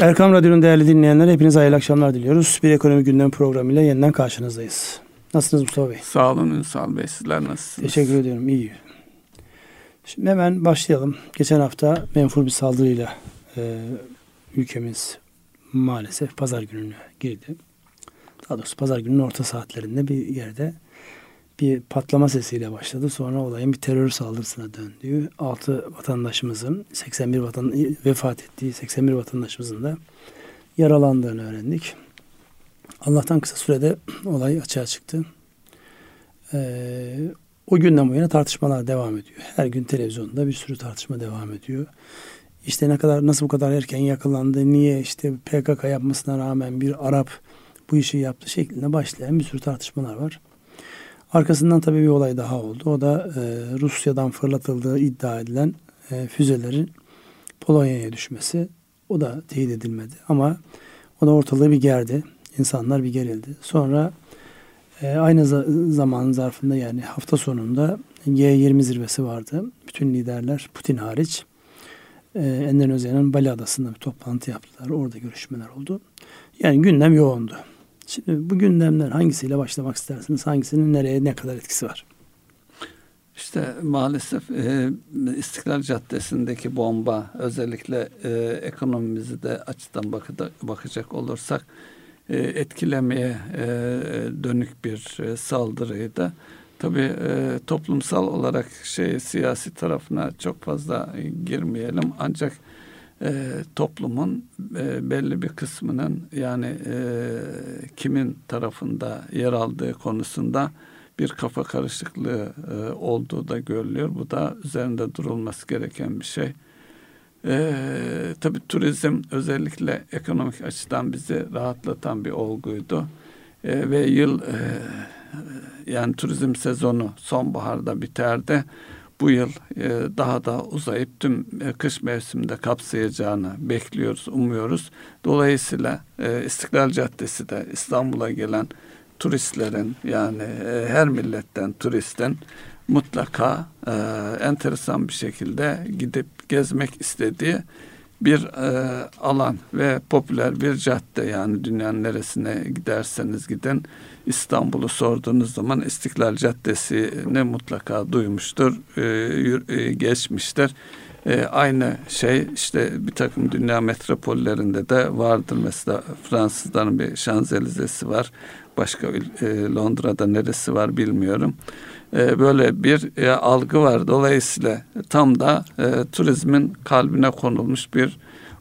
Erkam Radyo'nun değerli dinleyenler hepinize hayırlı akşamlar diliyoruz. Bir ekonomi gündem programıyla yeniden karşınızdayız. Nasılsınız Mustafa Bey? Sağ olun Ünsal Bey. Sizler nasılsınız? Teşekkür ediyorum. İyi. Şimdi hemen başlayalım. Geçen hafta menfur bir saldırıyla e, ülkemiz maalesef pazar gününe girdi. Daha doğrusu pazar gününün orta saatlerinde bir yerde bir patlama sesiyle başladı. Sonra olayın bir terör saldırısına döndüğü, 6 vatandaşımızın 81 vatan vefat ettiği 81 vatandaşımızın da yaralandığını öğrendik. Allah'tan kısa sürede olay açığa çıktı. Ee, o günden bu yana tartışmalar devam ediyor. Her gün televizyonda bir sürü tartışma devam ediyor. İşte ne kadar nasıl bu kadar erken yakalandı, niye işte PKK yapmasına rağmen bir Arap bu işi yaptı şeklinde başlayan bir sürü tartışmalar var. Arkasından tabii bir olay daha oldu. O da e, Rusya'dan fırlatıldığı iddia edilen e, füzelerin Polonya'ya düşmesi. O da teyit edilmedi ama o da ortalığı bir gerdi. İnsanlar bir gerildi. Sonra e, aynı za- zaman zarfında yani hafta sonunda G20 zirvesi vardı. Bütün liderler Putin hariç e, Endonezya'nın Bali Adası'nda bir toplantı yaptılar. Orada görüşmeler oldu. Yani gündem yoğundu. Şimdi bu gündemler hangisiyle başlamak istersiniz? Hangisinin nereye ne kadar etkisi var? İşte maalesef e, İstiklal Caddesi'ndeki bomba özellikle e, ekonomimizi de açıdan bakıda, bakacak olursak e, etkilemeye e, dönük bir e, saldırıydı. Tabii e, toplumsal olarak şey siyasi tarafına çok fazla girmeyelim ancak e, toplumun e, belli bir kısmının yani e, kimin tarafında yer aldığı konusunda bir kafa karışıklığı e, olduğu da görülüyor. Bu da üzerinde durulması gereken bir şey. E, tabii turizm özellikle ekonomik açıdan bizi rahatlatan bir olguydu. E, ve yıl e, yani turizm sezonu sonbaharda biterdi bu yıl e, daha da uzayıp tüm e, kış mevsiminde kapsayacağını bekliyoruz, umuyoruz. Dolayısıyla e, İstiklal Caddesi de İstanbul'a gelen turistlerin yani her milletten turistin mutlaka enteresan bir şekilde gidip gezmek istediği bir alan ve popüler bir cadde yani dünyanın neresine giderseniz gidin İstanbul'u sorduğunuz zaman İstiklal Caddesi'ni mutlaka duymuştur, e, e, geçmiştir. E, aynı şey işte bir takım dünya metropollerinde de vardır. Mesela Fransızların bir Şanzelizesi var. Başka e, Londra'da neresi var bilmiyorum. E, böyle bir e, algı var. Dolayısıyla tam da e, turizmin kalbine konulmuş bir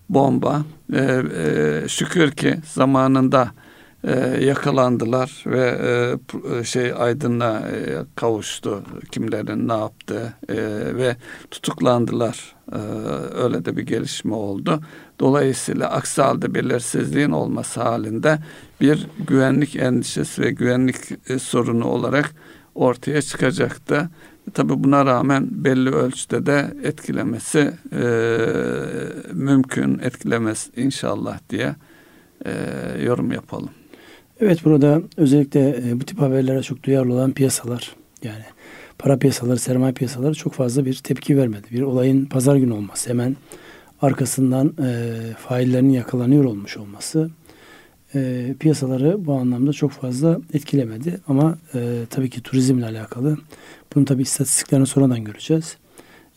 bomba. E, e, şükür ki zamanında e, yakalandılar ve e, şey aydınla e, kavuştu kimlerin ne yaptı e, ve tutuklandılar. E, öyle de bir gelişme oldu. Dolayısıyla aksi halde belirsizliğin olması halinde bir güvenlik endişesi ve güvenlik e, sorunu olarak ortaya çıkacaktı. Tabi buna rağmen belli ölçüde de etkilemesi e, mümkün, etkilemez inşallah diye e, yorum yapalım. Evet burada özellikle e, bu tip haberlere çok duyarlı olan piyasalar yani para piyasaları, sermaye piyasaları çok fazla bir tepki vermedi. Bir olayın pazar günü olması, hemen arkasından e, faillerin yakalanıyor olmuş olması e, piyasaları bu anlamda çok fazla etkilemedi. Ama e, tabii ki turizmle alakalı. Bunu tabii istatistiklerini sonradan göreceğiz.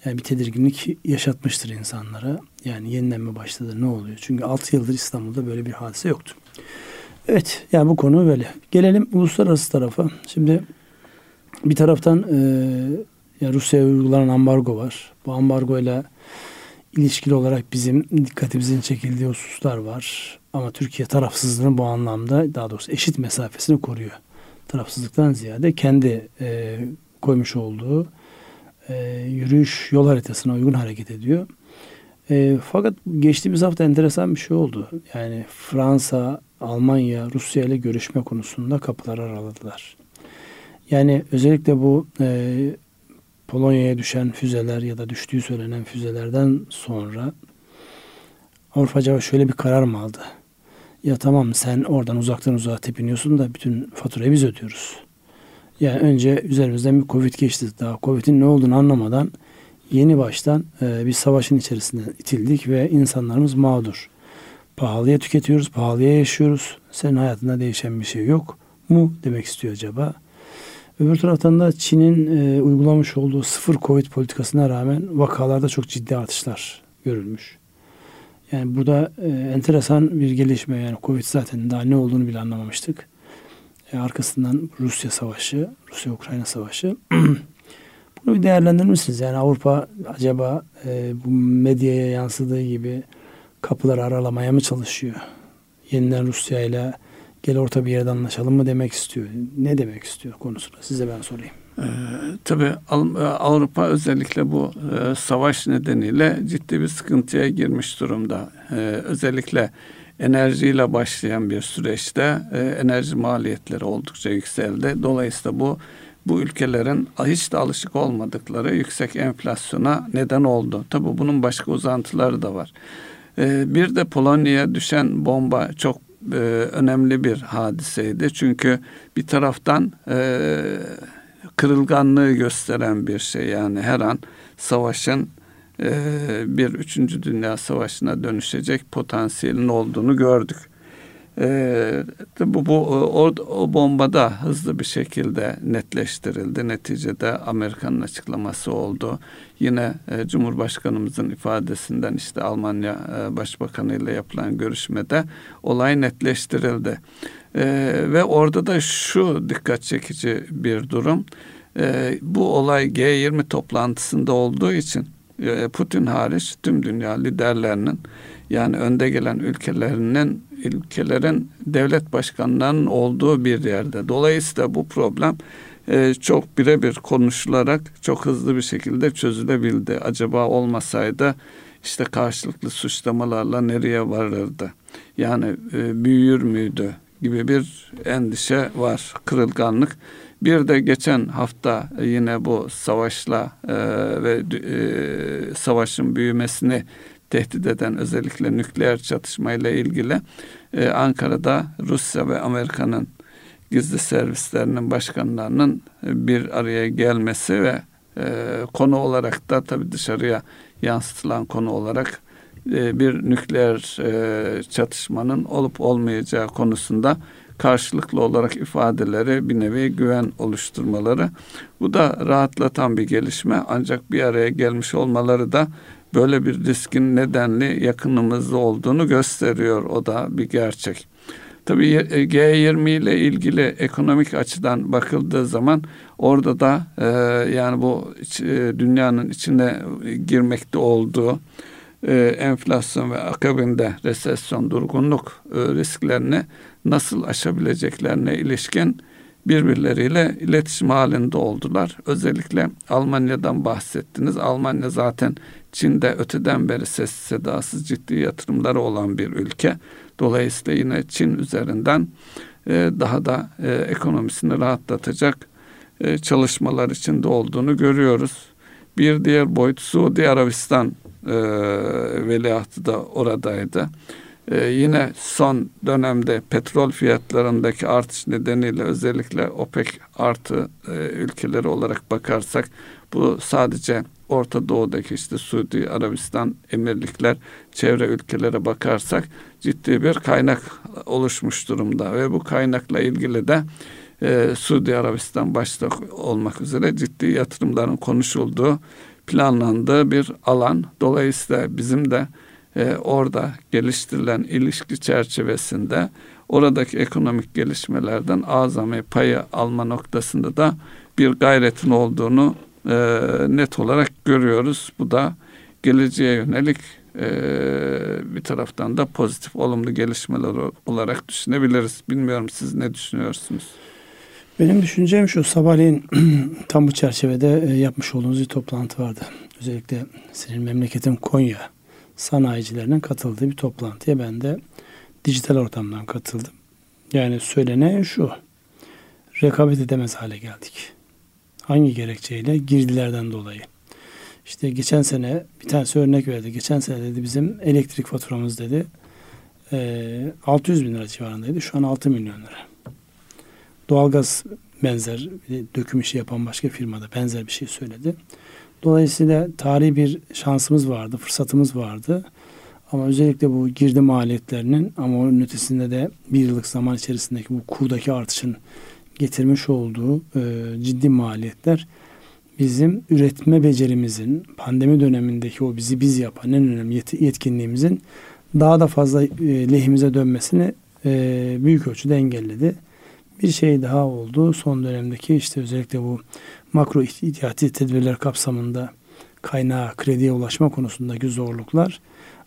Yani bir tedirginlik yaşatmıştır insanlara. Yani yeniden mi başladı ne oluyor? Çünkü 6 yıldır İstanbul'da böyle bir hadise yoktu. Evet yani bu konu böyle. Gelelim uluslararası tarafa. Şimdi bir taraftan e, ya Rusya'ya uygulanan ambargo var. Bu ambargo ile ilişkili olarak bizim dikkatimizin çekildiği hususlar var. Ama Türkiye tarafsızlığını bu anlamda daha doğrusu eşit mesafesini koruyor. Tarafsızlıktan ziyade kendi e, koymuş olduğu e, yürüyüş yol haritasına uygun hareket ediyor. E, fakat geçtiğimiz hafta enteresan bir şey oldu. Yani Fransa, Almanya, Rusya ile görüşme konusunda kapılar araladılar. Yani özellikle bu e, Polonya'ya düşen füzeler ya da düştüğü söylenen füzelerden sonra Avrupa acaba şöyle bir karar mı aldı? Ya tamam sen oradan uzaktan uzağa tepiniyorsun da bütün faturayı biz ödüyoruz. Yani önce üzerimizden bir Covid geçti. Daha Covid'in ne olduğunu anlamadan yeni baştan e, bir savaşın içerisine itildik ve insanlarımız mağdur. Pahalıya tüketiyoruz, pahalıya yaşıyoruz. Senin hayatında değişen bir şey yok mu demek istiyor acaba? Öbür taraftan da Çin'in e, uygulamış olduğu sıfır Covid politikasına rağmen vakalarda çok ciddi artışlar görülmüş. Yani burada e, enteresan bir gelişme yani Covid zaten daha ne olduğunu bile anlamamıştık. E, arkasından Rusya savaşı, Rusya-Ukrayna savaşı. Bunu bir değerlendirir misiniz? Yani Avrupa acaba e, bu medyaya yansıdığı gibi kapıları aralamaya mı çalışıyor? Yeniden Rusya ile gel orta bir yerde anlaşalım mı demek istiyor? Ne demek istiyor konusunda? Size ben sorayım. Ee, tabii e, Avrupa özellikle bu e, savaş nedeniyle ciddi bir sıkıntıya girmiş durumda. E, özellikle enerjiyle başlayan bir süreçte e, enerji maliyetleri oldukça yükseldi. Dolayısıyla bu bu ülkelerin hiç de alışık olmadıkları yüksek enflasyona neden oldu. Tabii bunun başka uzantıları da var. E, bir de Polonya'ya düşen bomba çok e, önemli bir hadiseydi. Çünkü bir taraftan e, kırılganlığı gösteren bir şey yani her an savaşın e, bir üçüncü dünya savaşına dönüşecek potansiyelin olduğunu gördük. E, bu, bu o, o bomba da hızlı bir şekilde netleştirildi. Neticede Amerika'nın açıklaması oldu. Yine e, Cumhurbaşkanımızın ifadesinden işte Almanya e, Başbakanı ile yapılan görüşmede olay netleştirildi. E, ve orada da şu dikkat çekici bir durum. E, bu olay G20 toplantısında olduğu için e, Putin hariç tüm dünya liderlerinin yani önde gelen ülkelerinin ülkelerin devlet başkanlarının olduğu bir yerde. Dolayısıyla bu problem e, çok birebir konuşularak çok hızlı bir şekilde çözülebildi. Acaba olmasaydı işte karşılıklı suçlamalarla nereye varırdı? Yani e, büyür müydü gibi bir endişe var, kırılganlık. Bir de geçen hafta yine bu savaşla e, ve e, savaşın büyümesini tehdit eden özellikle nükleer çatışmayla ilgili e, Ankara'da Rusya ve Amerika'nın gizli servislerinin başkanlarının e, bir araya gelmesi ve e, konu olarak da tabii dışarıya yansıtılan konu olarak e, bir nükleer e, çatışmanın olup olmayacağı konusunda karşılıklı olarak ifadeleri bir nevi güven oluşturmaları. Bu da rahatlatan bir gelişme ancak bir araya gelmiş olmaları da böyle bir riskin nedenli yakınımızda olduğunu gösteriyor. O da bir gerçek. Tabii G20 ile ilgili ekonomik açıdan bakıldığı zaman orada da e, yani bu e, dünyanın içine girmekte olduğu e, enflasyon ve akabinde resesyon, durgunluk e, risklerini nasıl aşabileceklerine ilişkin birbirleriyle iletişim halinde oldular. Özellikle Almanya'dan bahsettiniz. Almanya zaten Çin'de öteden beri ses sedasız ciddi yatırımları olan bir ülke. Dolayısıyla yine Çin üzerinden e, daha da e, ekonomisini rahatlatacak e, çalışmalar içinde olduğunu görüyoruz. Bir diğer boyut Suudi Arabistan e, veliahtı da oradaydı. Ee, yine son dönemde petrol fiyatlarındaki artış nedeniyle özellikle OPEC artı e, ülkeleri olarak bakarsak bu sadece Orta Doğu'daki işte Suudi Arabistan, Emirlikler, çevre ülkelere bakarsak ciddi bir kaynak oluşmuş durumda ve bu kaynakla ilgili de e, Suudi Arabistan başta olmak üzere ciddi yatırımların konuşulduğu, planlandığı bir alan. Dolayısıyla bizim de e, orada geliştirilen ilişki çerçevesinde oradaki ekonomik gelişmelerden azami payı alma noktasında da bir gayretin olduğunu e, net olarak görüyoruz. Bu da geleceğe yönelik e, bir taraftan da pozitif, olumlu gelişmeler olarak düşünebiliriz. Bilmiyorum siz ne düşünüyorsunuz? Benim düşüncem şu sabahleyin tam bu çerçevede e, yapmış olduğunuz bir toplantı vardı. Özellikle senin memleketin Konya sanayicilerinin katıldığı bir toplantıya ben de dijital ortamdan katıldım. Yani söylenen şu. Rekabet edemez hale geldik. Hangi gerekçeyle? Girdilerden dolayı. İşte geçen sene bir tanesi örnek verdi. Geçen sene dedi bizim elektrik faturamız dedi 600 bin lira civarındaydı. Şu an 6 milyon lira. Doğalgaz benzer döküm işi yapan başka firmada benzer bir şey söyledi. Dolayısıyla tarihi bir şansımız vardı, fırsatımız vardı. Ama özellikle bu girdi maliyetlerinin ama onun ötesinde de bir yıllık zaman içerisindeki bu kurdaki artışın getirmiş olduğu e, ciddi maliyetler bizim üretme becerimizin pandemi dönemindeki o bizi biz yapan en önemli yet- yetkinliğimizin daha da fazla e, lehimize dönmesini e, büyük ölçüde engelledi. Bir şey daha oldu. Son dönemdeki işte özellikle bu makro ihtiyati tedbirler kapsamında kaynağa, krediye ulaşma konusundaki zorluklar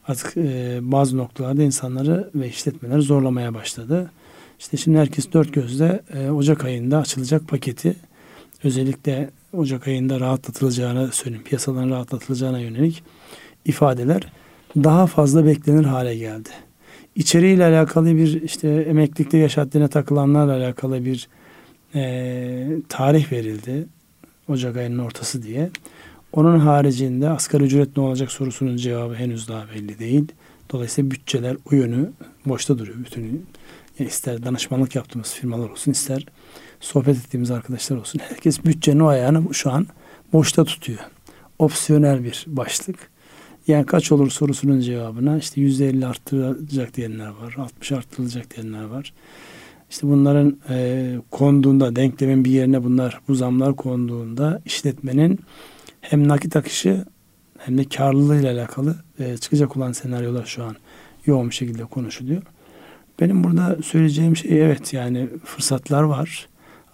artık e, bazı noktalarda insanları ve işletmeleri zorlamaya başladı. İşte şimdi herkes dört gözle e, Ocak ayında açılacak paketi özellikle Ocak ayında rahatlatılacağını söyleyeyim. Piyasaların rahatlatılacağına yönelik ifadeler daha fazla beklenir hale geldi. İçeriğiyle alakalı bir işte emeklilikte yaş haddine takılanlarla alakalı bir e, tarih verildi. Ocak ayının ortası diye. Onun haricinde asgari ücret ne olacak sorusunun cevabı henüz daha belli değil. Dolayısıyla bütçeler o yönü boşta duruyor. Bütün yani ister danışmanlık yaptığımız firmalar olsun ister sohbet ettiğimiz arkadaşlar olsun. Herkes bütçenin o ayağını şu an boşta tutuyor. Opsiyonel bir başlık. Yani kaç olur sorusunun cevabına işte yüzde elli arttırılacak diyenler var. 60 arttırılacak diyenler var. İşte bunların e, konduğunda denklemin bir yerine bunlar bu zamlar konduğunda işletmenin hem nakit akışı hem de karlılığı ile alakalı e, çıkacak olan senaryolar şu an yoğun bir şekilde konuşuluyor. Benim burada söyleyeceğim şey evet yani fırsatlar var.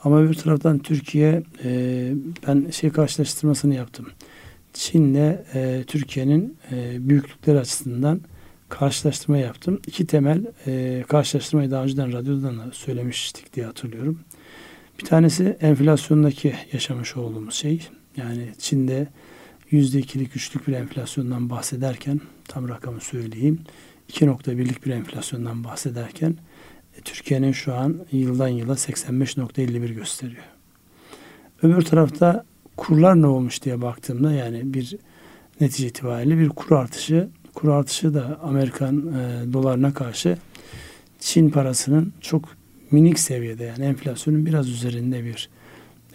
Ama bir taraftan Türkiye e, ben şey karşılaştırmasını yaptım. Çin'le e, Türkiye'nin e, büyüklükleri açısından karşılaştırma yaptım. İki temel e, karşılaştırmayı daha önceden radyodan da söylemiştik diye hatırlıyorum. Bir tanesi enflasyondaki yaşamış olduğumuz şey. Yani Çin'de yüzde ikilik, üçlük bir enflasyondan bahsederken tam rakamı söyleyeyim. 2.1'lik bir enflasyondan bahsederken e, Türkiye'nin şu an yıldan yıla 85.51 gösteriyor. Öbür tarafta kurlar ne olmuş diye baktığımda yani bir netice itibariyle bir kur artışı. Kur artışı da Amerikan e, dolarına karşı Çin parasının çok minik seviyede yani enflasyonun biraz üzerinde bir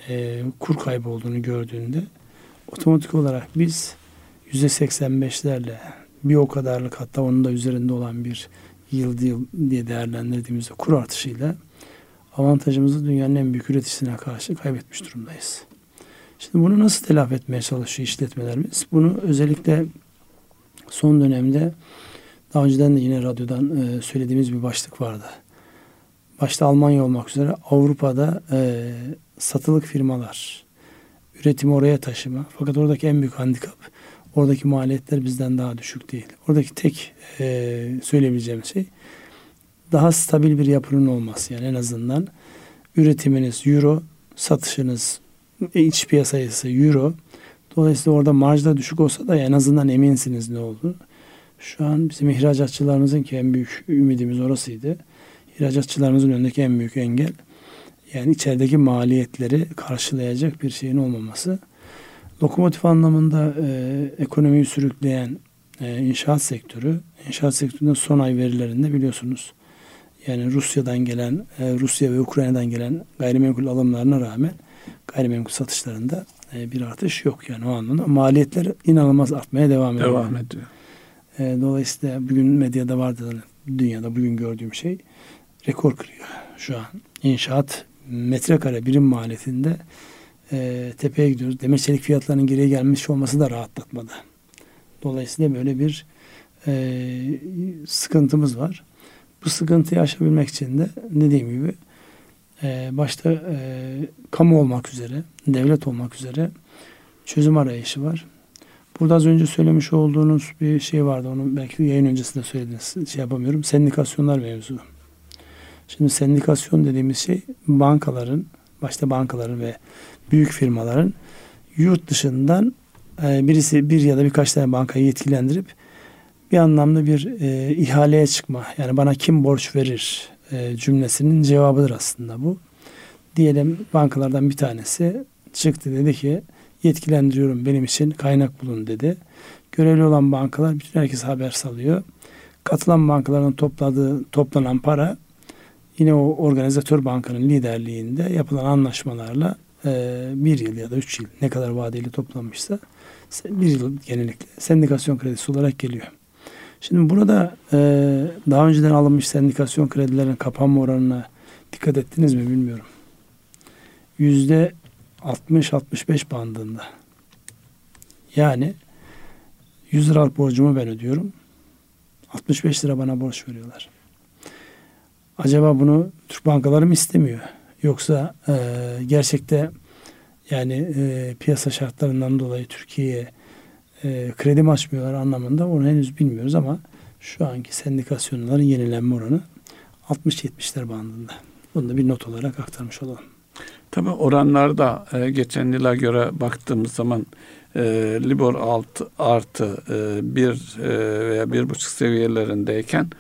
e, kur kaybı olduğunu gördüğünde otomatik olarak biz %85'lerle bir o kadarlık hatta onun da üzerinde olan bir yıl diye değerlendirdiğimizde kur artışıyla avantajımızı dünyanın en büyük üreticisine karşı kaybetmiş durumdayız. Şimdi bunu nasıl telafi etmeye çalışıyor işletmelerimiz? Bunu özellikle son dönemde daha önceden de yine radyodan e, söylediğimiz bir başlık vardı. Başta Almanya olmak üzere Avrupa'da e, satılık firmalar, üretimi oraya taşıma. Fakat oradaki en büyük handikap oradaki maliyetler bizden daha düşük değil. Oradaki tek e, söyleyebileceğim şey daha stabil bir yapının olması. Yani en azından üretiminiz euro, satışınız iç piyasası euro. Dolayısıyla orada marjda düşük olsa da en azından eminsiniz ne oldu. Şu an bizim ihracatçılarımızın ki en büyük ümidimiz orasıydı. İhracatçılarımızın önündeki en büyük engel yani içerideki maliyetleri karşılayacak bir şeyin olmaması. Lokomotif anlamında e, ekonomiyi sürükleyen e, inşaat sektörü, inşaat sektörünün son ay verilerinde biliyorsunuz yani Rusya'dan gelen, e, Rusya ve Ukrayna'dan gelen gayrimenkul alımlarına rağmen gayrimenkul satışlarında e, bir artış yok yani o anlamda. Maliyetler inanılmaz artmaya devam ediyor. Devam ediyor. E, dolayısıyla bugün medyada vardı dünyada bugün gördüğüm şey rekor kırıyor şu an. İnşaat metrekare birim maliyetinde e, tepeye gidiyoruz. Demir çelik fiyatlarının geriye gelmiş olması da rahatlatmadı. Dolayısıyla böyle bir e, sıkıntımız var. Bu sıkıntıyı aşabilmek için de dediğim gibi e, başta e, kamu olmak üzere, devlet olmak üzere çözüm arayışı var. Burada az önce söylemiş olduğunuz bir şey vardı. Onu belki yayın öncesinde söylediniz. Şey yapamıyorum. Sendikasyonlar mevzu. Şimdi sendikasyon dediğimiz şey bankaların, başta bankaların ve büyük firmaların yurt dışından e, birisi bir ya da birkaç tane bankayı yetkilendirip bir anlamda bir e, ihaleye çıkma. Yani bana kim borç verir e, cümlesinin cevabıdır aslında bu. Diyelim bankalardan bir tanesi çıktı dedi ki yetkilendiriyorum benim için kaynak bulun dedi. Görevli olan bankalar bütün herkes haber salıyor. Katılan bankaların topladığı toplanan para yine o organizatör bankanın liderliğinde yapılan anlaşmalarla e, bir yıl ya da üç yıl ne kadar vadeyle toplanmışsa bir yıl genellikle sendikasyon kredisi olarak geliyor. Şimdi burada e, daha önceden alınmış sendikasyon kredilerinin kapanma oranına dikkat ettiniz mi bilmiyorum. Yüzde 60-65 bandında. Yani 100 liralık borcumu ben ödüyorum. 65 lira bana borç veriyorlar. Acaba bunu Türk bankaları mı istemiyor? Yoksa e, gerçekte yani e, piyasa şartlarından dolayı Türkiye'ye e, kredi mi açmıyorlar anlamında onu henüz bilmiyoruz ama şu anki sendikasyonların yenilenme oranı 60-70'ler bandında. Bunu da bir not olarak aktarmış olalım. Tabii oranlarda e, geçen yıla göre baktığımız zaman e, Libor alt artı e, bir e, veya bir buçuk seviyelerindeyken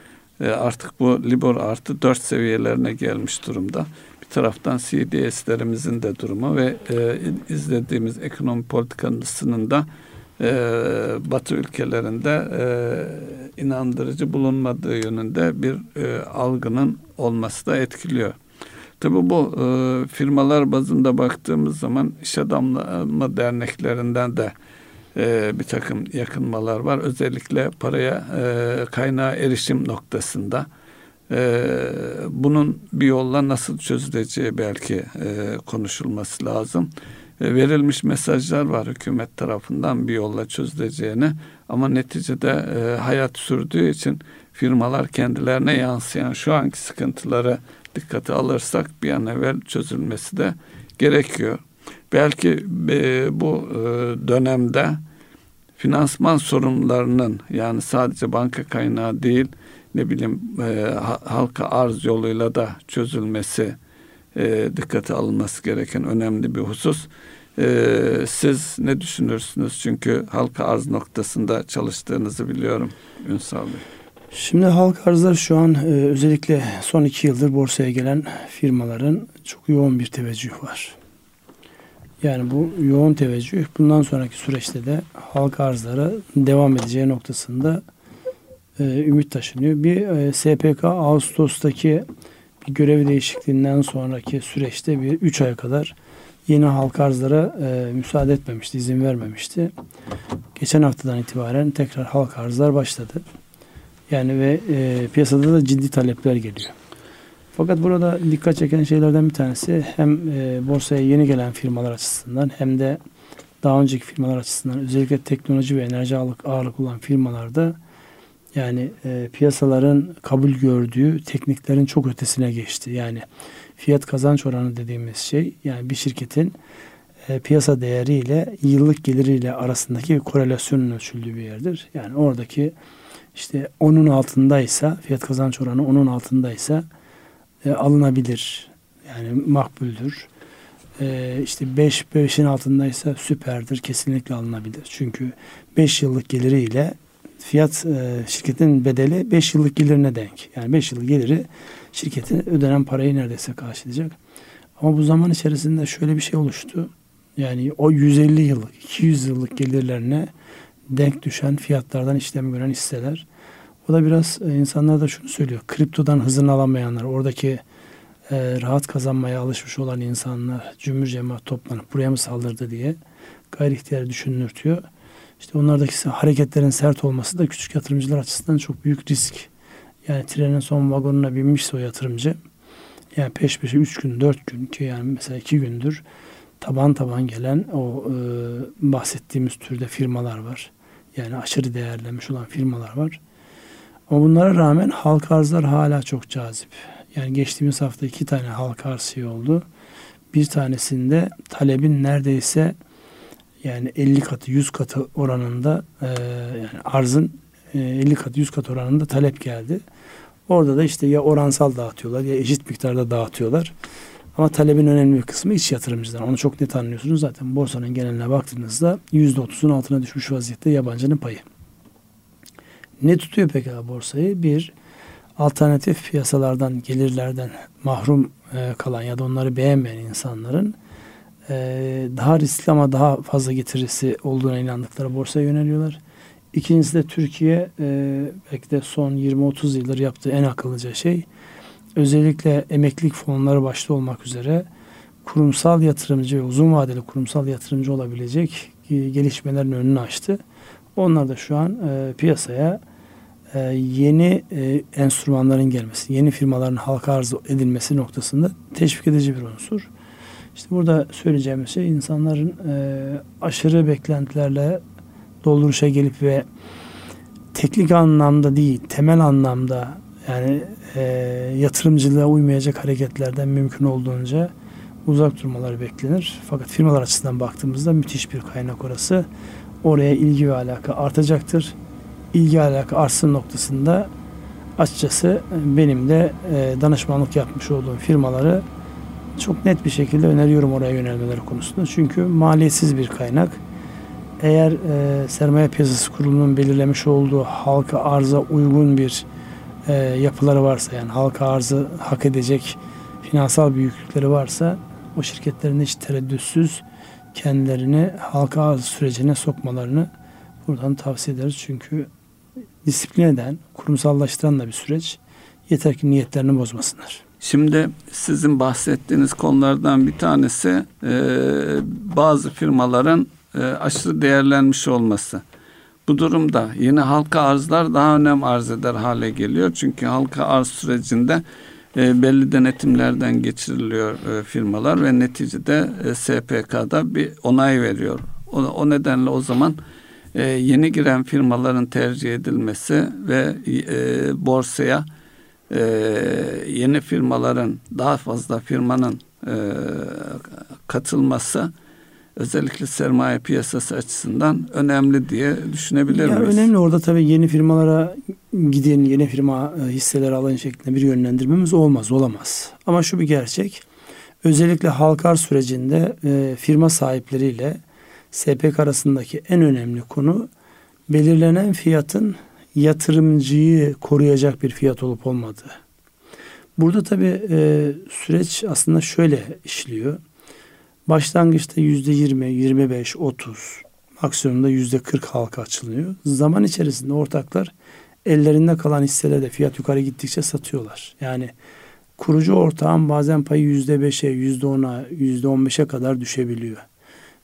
e, artık bu Libor artı dört seviyelerine gelmiş durumda. Bir taraftan CDS'lerimizin de durumu ve e, izlediğimiz ekonomi politikasının da e, Batı ülkelerinde e, inandırıcı bulunmadığı yönünde bir e, algının olması da etkiliyor. Tabii bu e, firmalar bazında baktığımız zaman iş adamlama derneklerinden de e, bir takım yakınmalar var. Özellikle paraya e, kaynağa erişim noktasında. E, bunun bir yolla nasıl çözüleceği belki e, konuşulması lazım. E, verilmiş mesajlar var hükümet tarafından bir yolla çözüleceğini ama neticede e, hayat sürdüğü için firmalar kendilerine yansıyan şu anki sıkıntıları dikkate alırsak bir an evvel çözülmesi de gerekiyor. Belki e, bu e, dönemde finansman sorunlarının yani sadece banka kaynağı değil ne bileyim e, halka arz yoluyla da çözülmesi e, dikkate alınması gereken önemli bir husus. E, siz ne düşünürsünüz? Çünkü halka arz noktasında çalıştığınızı biliyorum Ünsal Bey. Şimdi halk arzlar şu an e, özellikle son iki yıldır borsaya gelen firmaların çok yoğun bir teveccüh var. Yani bu yoğun teveccüh bundan sonraki süreçte de halk arzlara devam edeceği noktasında e, ümit taşınıyor. Bir e, SPK Ağustos'taki bir görev değişikliğinden sonraki süreçte bir üç ay kadar yeni halk arzlara e, müsaade etmemişti, izin vermemişti. Geçen haftadan itibaren tekrar halk arzlar başladı. Yani ve e, piyasada da ciddi talepler geliyor. Fakat burada dikkat çeken şeylerden bir tanesi hem e, borsaya yeni gelen firmalar açısından hem de daha önceki firmalar açısından özellikle teknoloji ve enerji ağırlık, ağırlık olan firmalarda yani e, piyasaların kabul gördüğü tekniklerin çok ötesine geçti. Yani fiyat kazanç oranı dediğimiz şey yani bir şirketin e, piyasa değeriyle yıllık geliriyle arasındaki korelasyonun ölçüldüğü bir yerdir. Yani oradaki işte onun altındaysa fiyat kazanç oranı onun altındaysa e, alınabilir. Yani makbuldür. E, işte 5 5'in altındaysa süperdir. Kesinlikle alınabilir. Çünkü 5 yıllık geliriyle fiyat e, şirketin bedeli 5 yıllık gelirine denk. Yani 5 yıllık geliri şirketin ödenen parayı neredeyse karşılayacak. Ama bu zaman içerisinde şöyle bir şey oluştu. Yani o 150 yıllık, 200 yıllık gelirlerine denk düşen fiyatlardan işlem gören hisseler. O da biraz e, insanlar da şunu söylüyor. Kriptodan hızını alamayanlar, oradaki e, rahat kazanmaya alışmış olan insanlar cümbür cemaat toplanıp buraya mı saldırdı diye gayri ihtiyar düşünürtüyor. İşte onlardaki hareketlerin sert olması da küçük yatırımcılar açısından çok büyük risk. Yani trenin son vagonuna binmişse o yatırımcı yani peş peşe 3 gün 4 gün ki yani mesela 2 gündür taban taban gelen o e, bahsettiğimiz türde firmalar var. Yani aşırı değerlenmiş olan firmalar var. Ama bunlara rağmen halka arzlar hala çok cazip. Yani geçtiğimiz hafta iki tane halka arz şey oldu. Bir tanesinde talebin neredeyse yani 50 katı 100 katı oranında e, yani arzın e, 50 katı 100 katı oranında talep geldi. Orada da işte ya oransal dağıtıyorlar ya eşit miktarda dağıtıyorlar. Ama talebin önemli bir kısmı iç yatırımcıdan. Onu çok net anlıyorsunuz. Zaten borsanın geneline baktığınızda %30'un altına düşmüş vaziyette yabancının payı. Ne tutuyor peki borsayı? Bir, alternatif piyasalardan, gelirlerden mahrum e, kalan ya da onları beğenmeyen insanların e, daha riskli ama daha fazla getirisi olduğuna inandıkları borsaya yöneliyorlar. İkincisi de Türkiye e, belki de son 20-30 yıldır yaptığı en akıllıca şey özellikle emeklilik fonları başta olmak üzere kurumsal yatırımcı ve uzun vadeli kurumsal yatırımcı olabilecek gelişmelerin önünü açtı. Onlar da şu an e, piyasaya e, yeni e, enstrümanların gelmesi, yeni firmaların halka arz edilmesi noktasında teşvik edici bir unsur. İşte burada söyleyeceğimiz şey insanların e, aşırı beklentilerle dolduruşa gelip ve teknik anlamda değil, temel anlamda yani e, yatırımcılığa uymayacak hareketlerden mümkün olduğunca uzak durmaları beklenir. Fakat firmalar açısından baktığımızda müthiş bir kaynak orası. Oraya ilgi ve alaka artacaktır. İlgi alaka artsın noktasında açıkçası benim de e, danışmanlık yapmış olduğum firmaları çok net bir şekilde öneriyorum oraya yönelmeleri konusunda. Çünkü maliyetsiz bir kaynak. Eğer e, sermaye piyasası kurulunun belirlemiş olduğu halka arza uygun bir e, yapıları varsa yani halka arzı hak edecek finansal büyüklükleri varsa o şirketlerin hiç tereddütsüz kendilerini halka arz sürecine sokmalarını buradan tavsiye ederiz. Çünkü disiplin eden, kurumsallaştıran da bir süreç. Yeter ki niyetlerini bozmasınlar. Şimdi sizin bahsettiğiniz konulardan bir tanesi e, bazı firmaların e, aşırı değerlenmiş olması. Bu durumda yeni halka arzlar daha önem arz eder hale geliyor. Çünkü halka arz sürecinde e, belli denetimlerden geçiriliyor e, firmalar ve neticede e, SPK'da bir onay veriyor. O, o nedenle o zaman e, yeni giren firmaların tercih edilmesi ve e, borsaya e, yeni firmaların daha fazla firmanın e, katılması özellikle sermaye piyasası açısından önemli diye düşünebilir yani miyiz? Önemli orada tabii yeni firmalara gidin, yeni firma e, hisseler alın şeklinde bir yönlendirmemiz olmaz, olamaz. Ama şu bir gerçek, özellikle halkar sürecinde e, firma sahipleriyle SPK arasındaki en önemli konu belirlenen fiyatın yatırımcıyı koruyacak bir fiyat olup olmadığı. Burada tabii e, süreç aslında şöyle işliyor. Başlangıçta yüzde yirmi, yirmi beş, otuz, maksimumda yüzde kırk halka açılıyor. Zaman içerisinde ortaklar ellerinde kalan hisseleri fiyat yukarı gittikçe satıyorlar. Yani kurucu ortağın bazen payı yüzde beşe, yüzde ona, yüzde on beşe kadar düşebiliyor.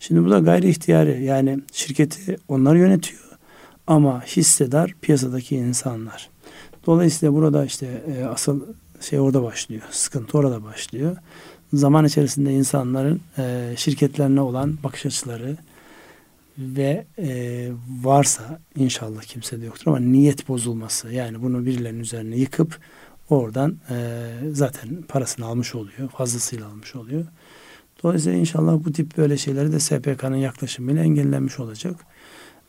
Şimdi bu da gayri ihtiyari yani şirketi onlar yönetiyor ama hissedar piyasadaki insanlar. Dolayısıyla burada işte e, asıl şey orada başlıyor. Sıkıntı orada başlıyor zaman içerisinde insanların e, şirketlerine olan bakış açıları ve e, varsa inşallah kimse de yoktur ama niyet bozulması yani bunu birilerinin üzerine yıkıp oradan e, zaten parasını almış oluyor fazlasıyla almış oluyor. Dolayısıyla inşallah bu tip böyle şeyleri de SPK'nın yaklaşımıyla engellenmiş olacak.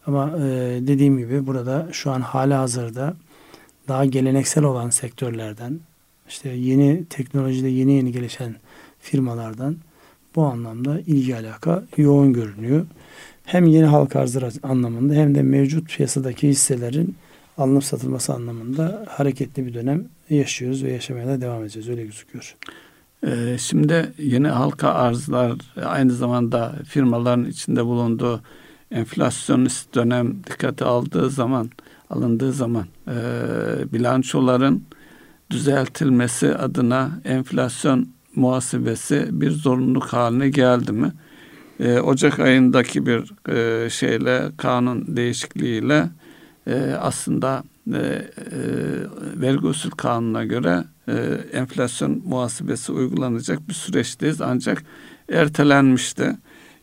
Ama e, dediğim gibi burada şu an hala hazırda daha geleneksel olan sektörlerden işte yeni teknolojide yeni yeni gelişen firmalardan bu anlamda ilgi alaka yoğun görünüyor. Hem yeni halka arzları anlamında hem de mevcut piyasadaki hisselerin alınıp satılması anlamında hareketli bir dönem yaşıyoruz ve yaşamaya da devam edeceğiz. Öyle gözüküyor. Ee, şimdi yeni halka arzlar aynı zamanda firmaların içinde bulunduğu enflasyonist dönem dikkate aldığı zaman alındığı zaman e, bilançoların düzeltilmesi adına enflasyon muhasebesi bir zorunluluk haline geldi mi? E, Ocak ayındaki bir e, şeyle kanun değişikliğiyle e, aslında e, e, vergi usul kanuna göre e, enflasyon muhasebesi uygulanacak bir süreçteyiz ancak ertelenmişti.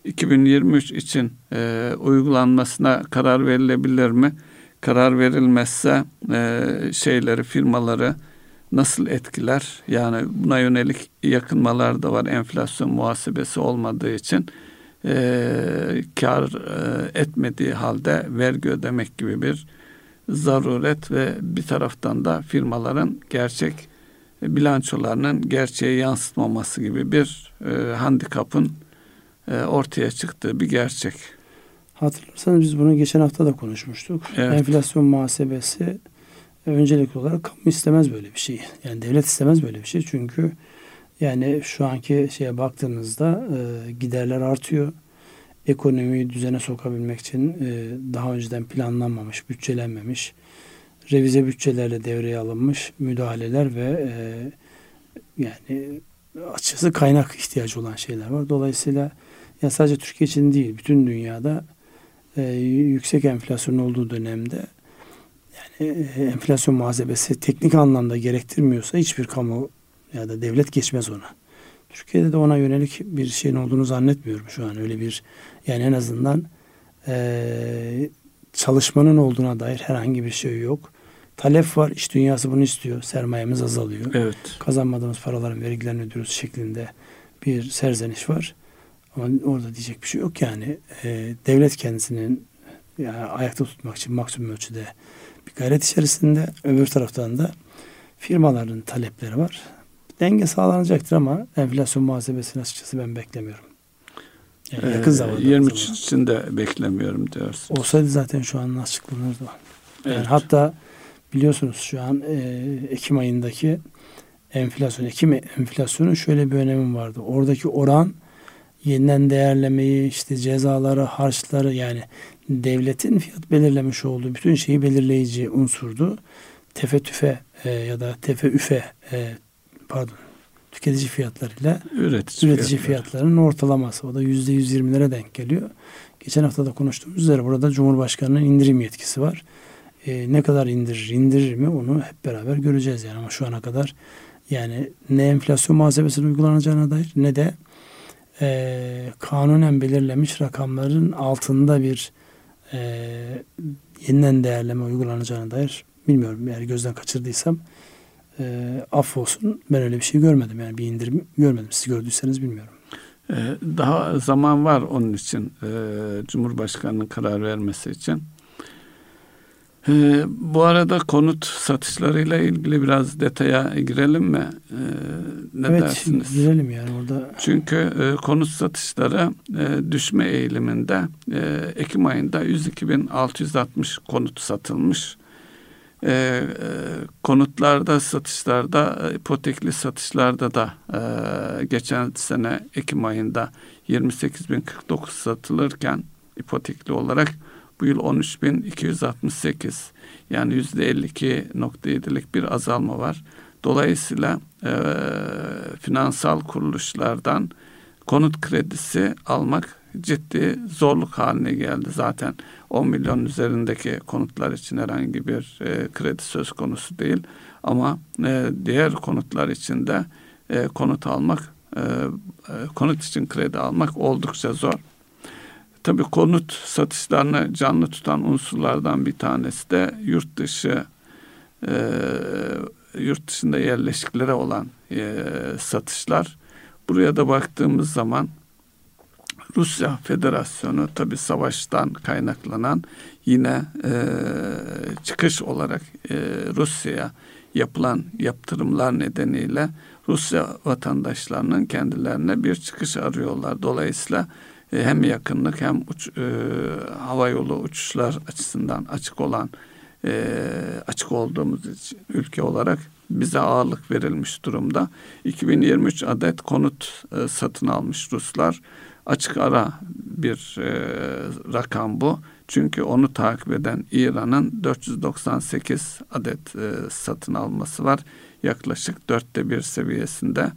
2023 için e, uygulanmasına karar verilebilir mi? Karar verilmezse e, şeyleri firmaları nasıl etkiler? Yani buna yönelik yakınmalar da var enflasyon muhasebesi olmadığı için e, kar e, etmediği halde vergi ödemek gibi bir zaruret ve bir taraftan da firmaların gerçek bilançolarının gerçeğe yansıtmaması gibi bir e, handikapın e, ortaya çıktığı bir gerçek. Hatırlarsanız biz bunu geçen hafta da konuşmuştuk. Evet. Enflasyon muhasebesi öncelikli olarak kamu istemez böyle bir şey. Yani devlet istemez böyle bir şey. Çünkü yani şu anki şeye baktığınızda e, giderler artıyor. Ekonomiyi düzene sokabilmek için e, daha önceden planlanmamış, bütçelenmemiş, revize bütçelerle devreye alınmış müdahaleler ve e, yani açıkçası kaynak ihtiyacı olan şeyler var. Dolayısıyla ya sadece Türkiye için değil, bütün dünyada e, yüksek enflasyon olduğu dönemde yani e, enflasyon muhasebesi teknik anlamda gerektirmiyorsa hiçbir kamu ya da devlet geçmez ona. Türkiye'de de ona yönelik bir şeyin olduğunu zannetmiyorum şu an. Öyle bir yani en azından e, çalışmanın olduğuna dair herhangi bir şey yok. Talep var, iş dünyası bunu istiyor. Sermayemiz azalıyor. Evet. Kazanmadığımız paraların vergilerini ödüyoruz şeklinde bir serzeniş var. Ama orada diyecek bir şey yok yani. E, devlet kendisinin yani ayakta tutmak için maksimum ölçüde bir gayret içerisinde. Öbür taraftan da firmaların talepleri var. Denge sağlanacaktır ama enflasyon muhasebesini açıkçası ben beklemiyorum. Yani yakın zamanda. 23 zaman. için de beklemiyorum diyorsun. Olsaydı zaten şu an açıklanırdı. Yani evet. hatta biliyorsunuz şu an e, Ekim ayındaki enflasyon, Ekim enflasyonun şöyle bir önemi vardı. Oradaki oran yeniden değerlemeyi, işte cezaları, harçları yani devletin fiyat belirlemiş olduğu bütün şeyi belirleyici unsurdu. Tefe tüfe e, ya da tefe üfe e, pardon tüketici fiyatlarıyla üretici, üretici fiyatları. fiyatlarının ortalaması. O da yüzde yüz yirmilere denk geliyor. Geçen hafta da konuştuğumuz üzere burada Cumhurbaşkanı'nın indirim yetkisi var. E, ne kadar indirir, indirir mi onu hep beraber göreceğiz yani. Ama şu ana kadar yani ne enflasyon muhasebesinin uygulanacağına dair ne de e, kanunen belirlemiş rakamların altında bir e, yeniden değerleme uygulanacağına dair bilmiyorum. Yani gözden kaçırdıysam e, affolsun ben öyle bir şey görmedim. Yani bir indirim görmedim. Siz gördüyseniz bilmiyorum. E, daha zaman var onun için e, Cumhurbaşkanı'nın karar vermesi için. Ee, bu arada konut satışlarıyla ilgili biraz detaya girelim mi? Ee, ne evet, dersiniz? girelim yani orada. Çünkü e, konut satışları e, düşme eğiliminde e, Ekim ayında 102.660 konut satılmış. E, e, konutlarda satışlarda ipotekli satışlarda da e, geçen sene Ekim ayında 28.049 satılırken ipotekli olarak bu yıl 13.268 yani %52.7'lik bir azalma var. Dolayısıyla e, finansal kuruluşlardan konut kredisi almak ciddi zorluk haline geldi. Zaten 10 milyon üzerindeki konutlar için herhangi bir e, kredi söz konusu değil. Ama e, diğer konutlar için de e, konut almak, e, konut için kredi almak oldukça zor. Tabii konut satışlarını canlı tutan unsurlardan bir tanesi de yurt dışı e, yurt dışında yerleşiklere olan e, satışlar. Buraya da baktığımız zaman Rusya Federasyonu tabi savaştan kaynaklanan yine e, çıkış olarak e, Rusya'ya yapılan yaptırımlar nedeniyle Rusya vatandaşlarının kendilerine bir çıkış arıyorlar. Dolayısıyla hem yakınlık hem uç, e, hava yolu uçuşlar açısından açık olan e, açık olduğumuz için, ülke olarak bize ağırlık verilmiş durumda. 2023 adet konut e, satın almış Ruslar. Açık ara bir e, rakam bu. Çünkü onu takip eden İran'ın 498 adet e, satın alması var. Yaklaşık dörtte bir seviyesinde.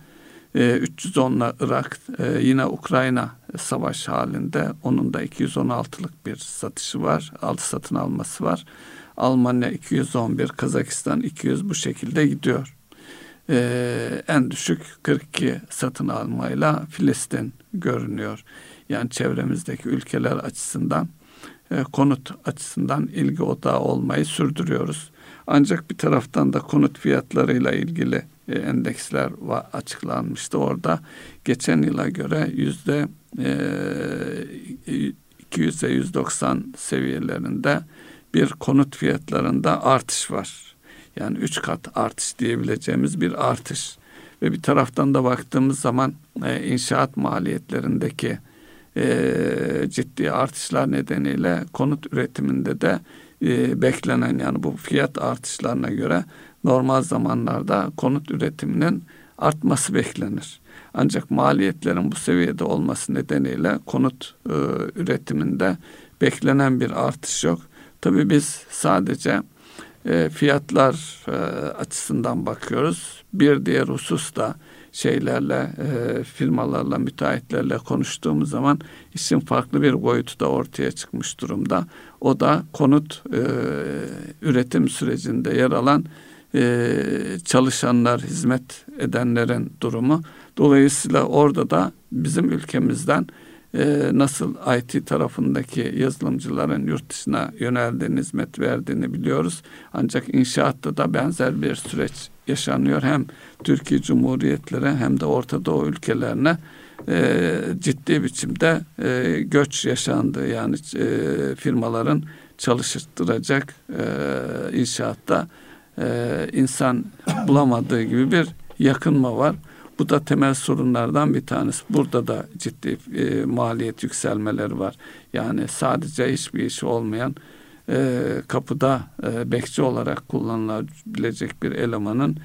E, 310'la Irak, yine Ukrayna savaş halinde. Onun da 216'lık bir satışı var, altı satın alması var. Almanya 211, Kazakistan 200 bu şekilde gidiyor. Ee, en düşük 42 satın almayla Filistin görünüyor. Yani çevremizdeki ülkeler açısından e, konut açısından ilgi odağı olmayı sürdürüyoruz. Ancak bir taraftan da konut fiyatlarıyla ilgili endeksler açıklanmıştı. Orada geçen yıla göre yüzde 200'e 190 seviyelerinde bir konut fiyatlarında artış var. Yani üç kat artış diyebileceğimiz bir artış. Ve bir taraftan da baktığımız zaman e, inşaat maliyetlerindeki e, ciddi artışlar nedeniyle konut üretiminde de e, beklenen yani bu fiyat artışlarına göre normal zamanlarda konut üretiminin artması beklenir. Ancak maliyetlerin bu seviyede olması nedeniyle konut e, üretiminde beklenen bir artış yok. Tabii biz sadece e, fiyatlar e, açısından bakıyoruz. Bir diğer husus da şeylerle, e, firmalarla, müteahhitlerle konuştuğumuz zaman işin farklı bir boyutu da ortaya çıkmış durumda. O da konut e, üretim sürecinde yer alan e, çalışanlar, hizmet edenlerin durumu. Dolayısıyla orada da bizim ülkemizden e, nasıl IT tarafındaki yazılımcıların yurt dışına yöneldiğini, hizmet verdiğini biliyoruz. Ancak inşaatta da benzer bir süreç yaşanıyor. Hem Türkiye Cumhuriyetleri hem de Orta Doğu ülkelerine e, ciddi biçimde e, göç yaşandı. Yani e, firmaların çalıştıracak e, inşaatta e, insan bulamadığı gibi bir yakınma var. Bu da temel sorunlardan bir tanesi. Burada da ciddi e, maliyet yükselmeleri var. Yani sadece hiçbir işi olmayan e, kapıda e, bekçi olarak kullanılabilecek bir elemanın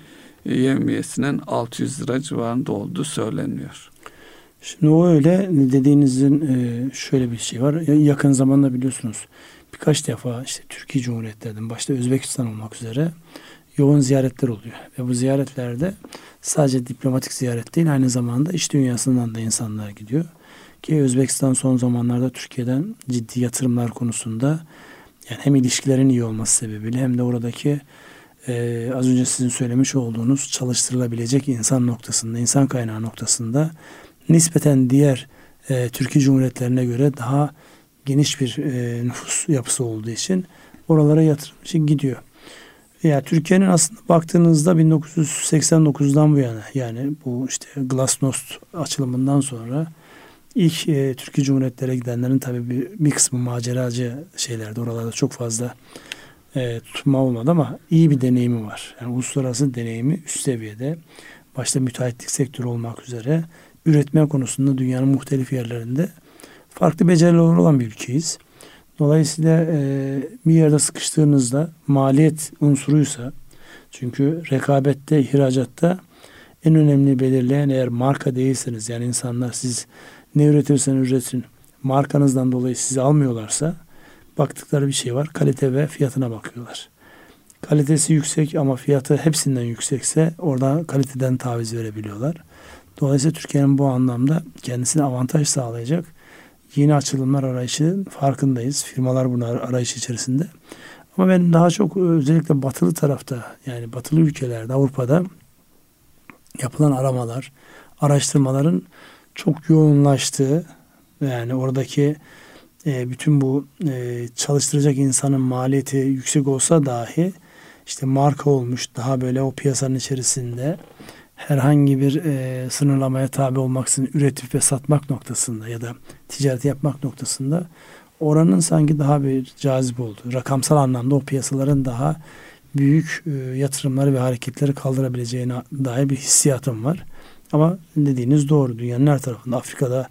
e, yevmiyesinin 600 lira civarında olduğu söyleniyor. Şimdi o öyle dediğinizin e, şöyle bir şey var. Yakın zamanda biliyorsunuz birkaç defa işte Türkiye Cumhuriyetlerinin başta Özbekistan olmak üzere yoğun ziyaretler oluyor. Ve bu ziyaretlerde sadece diplomatik ziyaret değil aynı zamanda iş dünyasından da insanlar gidiyor. Ki Özbekistan son zamanlarda Türkiye'den ciddi yatırımlar konusunda yani hem ilişkilerin iyi olması sebebiyle hem de oradaki e, az önce sizin söylemiş olduğunuz çalıştırılabilecek insan noktasında, insan kaynağı noktasında nispeten diğer e, Türkiye Cumhuriyetlerine göre daha geniş bir e, nüfus yapısı olduğu için oralara yatırım için gidiyor. Ya Türkiye'nin aslında baktığınızda 1989'dan bu yana yani bu işte Glasnost açılımından sonra ilk e, Türkiye Cumhuriyetleri gidenlerin tabii bir, bir kısmı maceracı şeylerdi. Oralarda çok fazla e, tutma olmadı ama iyi bir deneyimi var. Yani uluslararası deneyimi üst seviyede. Başta müteahhitlik sektörü olmak üzere üretme konusunda dünyanın muhtelif yerlerinde farklı beceriler olan bir ülkeyiz. Dolayısıyla e, bir yerde sıkıştığınızda maliyet unsuruysa çünkü rekabette, ihracatta en önemli belirleyen eğer marka değilseniz yani insanlar siz ne üretirsen üretin markanızdan dolayı sizi almıyorlarsa baktıkları bir şey var. Kalite ve fiyatına bakıyorlar. Kalitesi yüksek ama fiyatı hepsinden yüksekse orada kaliteden taviz verebiliyorlar. Dolayısıyla Türkiye'nin bu anlamda kendisine avantaj sağlayacak yeni açılımlar arayışı farkındayız. Firmalar bunlar arayış içerisinde. Ama ben daha çok özellikle batılı tarafta yani batılı ülkelerde Avrupa'da yapılan aramalar, araştırmaların çok yoğunlaştığı yani oradaki e, bütün bu e, çalıştıracak insanın maliyeti yüksek olsa dahi işte marka olmuş daha böyle o piyasanın içerisinde herhangi bir e, sınırlamaya tabi olmaksızın üretip ve satmak noktasında ya da ticaret yapmak noktasında oranın sanki daha bir cazip oldu. Rakamsal anlamda o piyasaların daha büyük e, yatırımları ve hareketleri kaldırabileceğine dair bir hissiyatım var. Ama dediğiniz doğru. Dünyanın her tarafında Afrika'da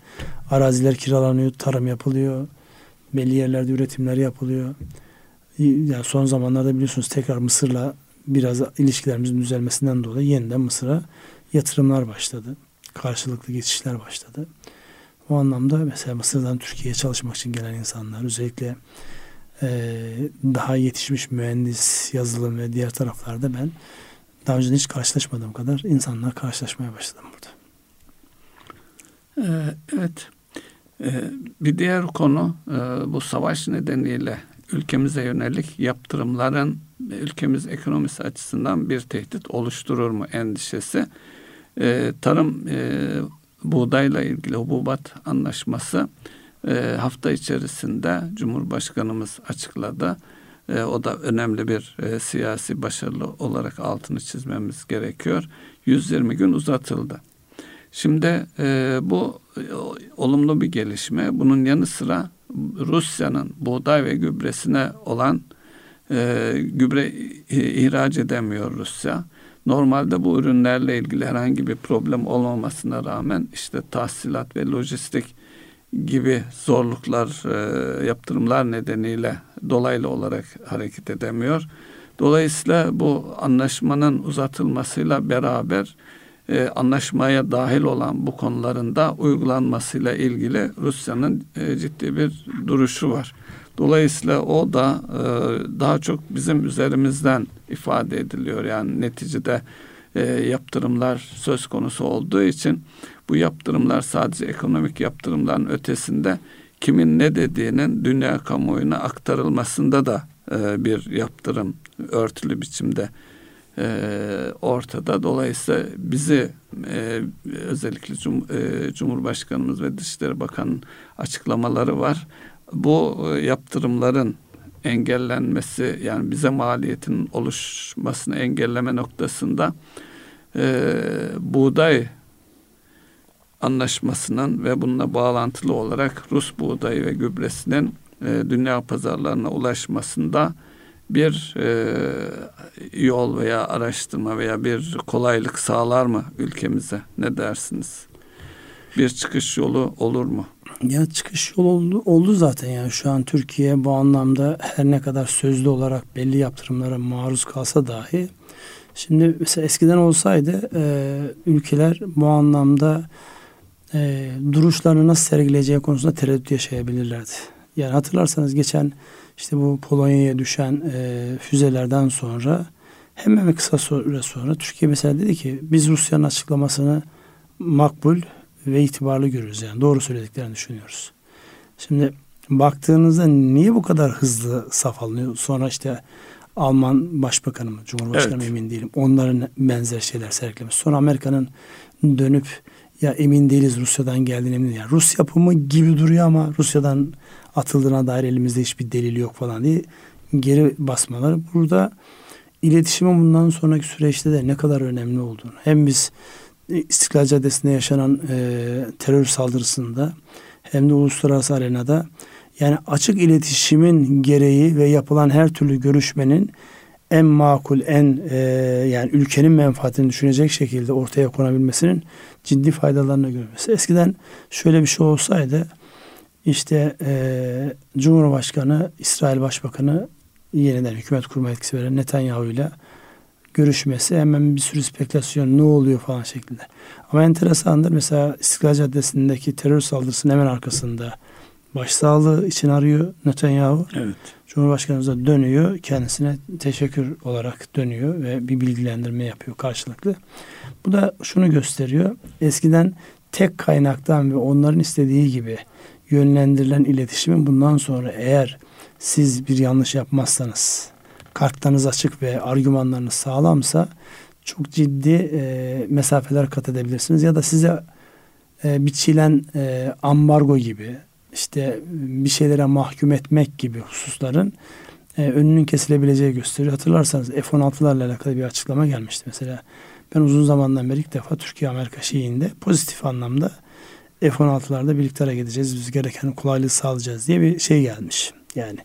araziler kiralanıyor, tarım yapılıyor. Belli yerlerde üretimler yapılıyor. Yani son zamanlarda biliyorsunuz tekrar Mısır'la biraz ilişkilerimizin düzelmesinden dolayı yeniden Mısır'a yatırımlar başladı. Karşılıklı geçişler başladı. O anlamda mesela Mısır'dan Türkiye'ye çalışmak için gelen insanlar özellikle e, daha yetişmiş mühendis, yazılım ve diğer taraflarda ben daha önce hiç karşılaşmadığım kadar insanlar karşılaşmaya başladım burada. Evet. Bir diğer konu bu savaş nedeniyle ülkemize yönelik yaptırımların ülkemiz ekonomisi açısından bir tehdit oluşturur mu endişesi. Ee, tarım e, buğdayla ilgili hububat anlaşması e, hafta içerisinde Cumhurbaşkanımız açıkladı. E, o da önemli bir e, siyasi başarılı olarak altını çizmemiz gerekiyor. 120 gün uzatıldı. Şimdi e, bu e, olumlu bir gelişme. Bunun yanı sıra Rusya'nın buğday ve gübresine olan e, gübre ihraç edemiyor Rusya. Normalde bu ürünlerle ilgili herhangi bir problem olmamasına rağmen işte tahsilat ve lojistik gibi zorluklar, e, yaptırımlar nedeniyle dolaylı olarak hareket edemiyor. Dolayısıyla bu anlaşmanın uzatılmasıyla beraber e, anlaşmaya dahil olan bu konularında uygulanmasıyla ilgili Rusya'nın e, ciddi bir duruşu var. Dolayısıyla o da e, daha çok bizim üzerimizden ifade ediliyor. Yani neticede e, yaptırımlar söz konusu olduğu için bu yaptırımlar sadece ekonomik yaptırımların ötesinde kimin ne dediğinin dünya kamuoyuna aktarılmasında da e, bir yaptırım örtülü biçimde ortada. Dolayısıyla bizi özellikle Cum, e, Cumhurbaşkanımız ve Dışişleri Bakanı'nın açıklamaları var. Bu e, yaptırımların engellenmesi yani bize maliyetin oluşmasını engelleme noktasında e, buğday anlaşmasının ve bununla bağlantılı olarak Rus buğdayı ve gübresinin e, dünya pazarlarına ulaşmasında bir e, yol veya araştırma veya bir kolaylık sağlar mı ülkemize? Ne dersiniz? Bir çıkış yolu olur mu? Ya çıkış yolu oldu, oldu zaten yani şu an Türkiye bu anlamda her ne kadar sözlü olarak belli yaptırımlara maruz kalsa dahi şimdi mesela eskiden olsaydı e, ülkeler bu anlamda e, duruşlarını nasıl sergileyeceği konusunda tereddüt yaşayabilirlerdi. Yani hatırlarsanız geçen işte bu Polonya'ya düşen e, füzelerden sonra hemen kısa süre sonra Türkiye mesela dedi ki biz Rusya'nın açıklamasını makbul ve itibarlı görürüz. Yani doğru söylediklerini düşünüyoruz. Şimdi baktığınızda niye bu kadar hızlı saf alınıyor? Sonra işte Alman Başbakanı mı, Cumhurbaşkanı evet. emin değilim. Onların benzer şeyler sergilemiş. Sonra Amerika'nın dönüp ya emin değiliz Rusya'dan geldiğine emin değiliz. Yani Rus yapımı gibi duruyor ama Rusya'dan atıldığına dair elimizde hiçbir delil yok falan diye geri basmaları. Burada iletişimin bundan sonraki süreçte de ne kadar önemli olduğunu hem biz İstiklal Caddesi'nde yaşanan e, terör saldırısında hem de uluslararası arenada yani açık iletişimin gereği ve yapılan her türlü görüşmenin en makul, en e, yani ülkenin menfaatini düşünecek şekilde ortaya konabilmesinin ciddi faydalarını görmesi. Eskiden şöyle bir şey olsaydı işte e, Cumhurbaşkanı, İsrail Başbakanı yeniden hükümet kurma etkisi veren Netanyahu ile görüşmesi hemen bir sürü spekülasyon ne oluyor falan şeklinde. Ama enteresandır mesela İstiklal Caddesi'ndeki terör saldırısının hemen arkasında başsağlığı için arıyor Netanyahu. Evet. Cumhurbaşkanımıza dönüyor. Kendisine teşekkür olarak dönüyor ve bir bilgilendirme yapıyor karşılıklı. Bu da şunu gösteriyor. Eskiden tek kaynaktan ve onların istediği gibi yönlendirilen iletişimin bundan sonra eğer siz bir yanlış yapmazsanız kartlarınız açık ve argümanlarınız sağlamsa çok ciddi e, mesafeler kat edebilirsiniz ya da size e, biçilen e, ambargo gibi işte bir şeylere mahkum etmek gibi hususların e, önünün kesilebileceği gösteriyor. Hatırlarsanız F-16'larla alakalı bir açıklama gelmişti. Mesela ben uzun zamandan beri ilk defa Türkiye-Amerika şeyinde pozitif anlamda F-16'larda birlikte hareket edeceğiz. Biz gereken kolaylığı sağlayacağız diye bir şey gelmiş. Yani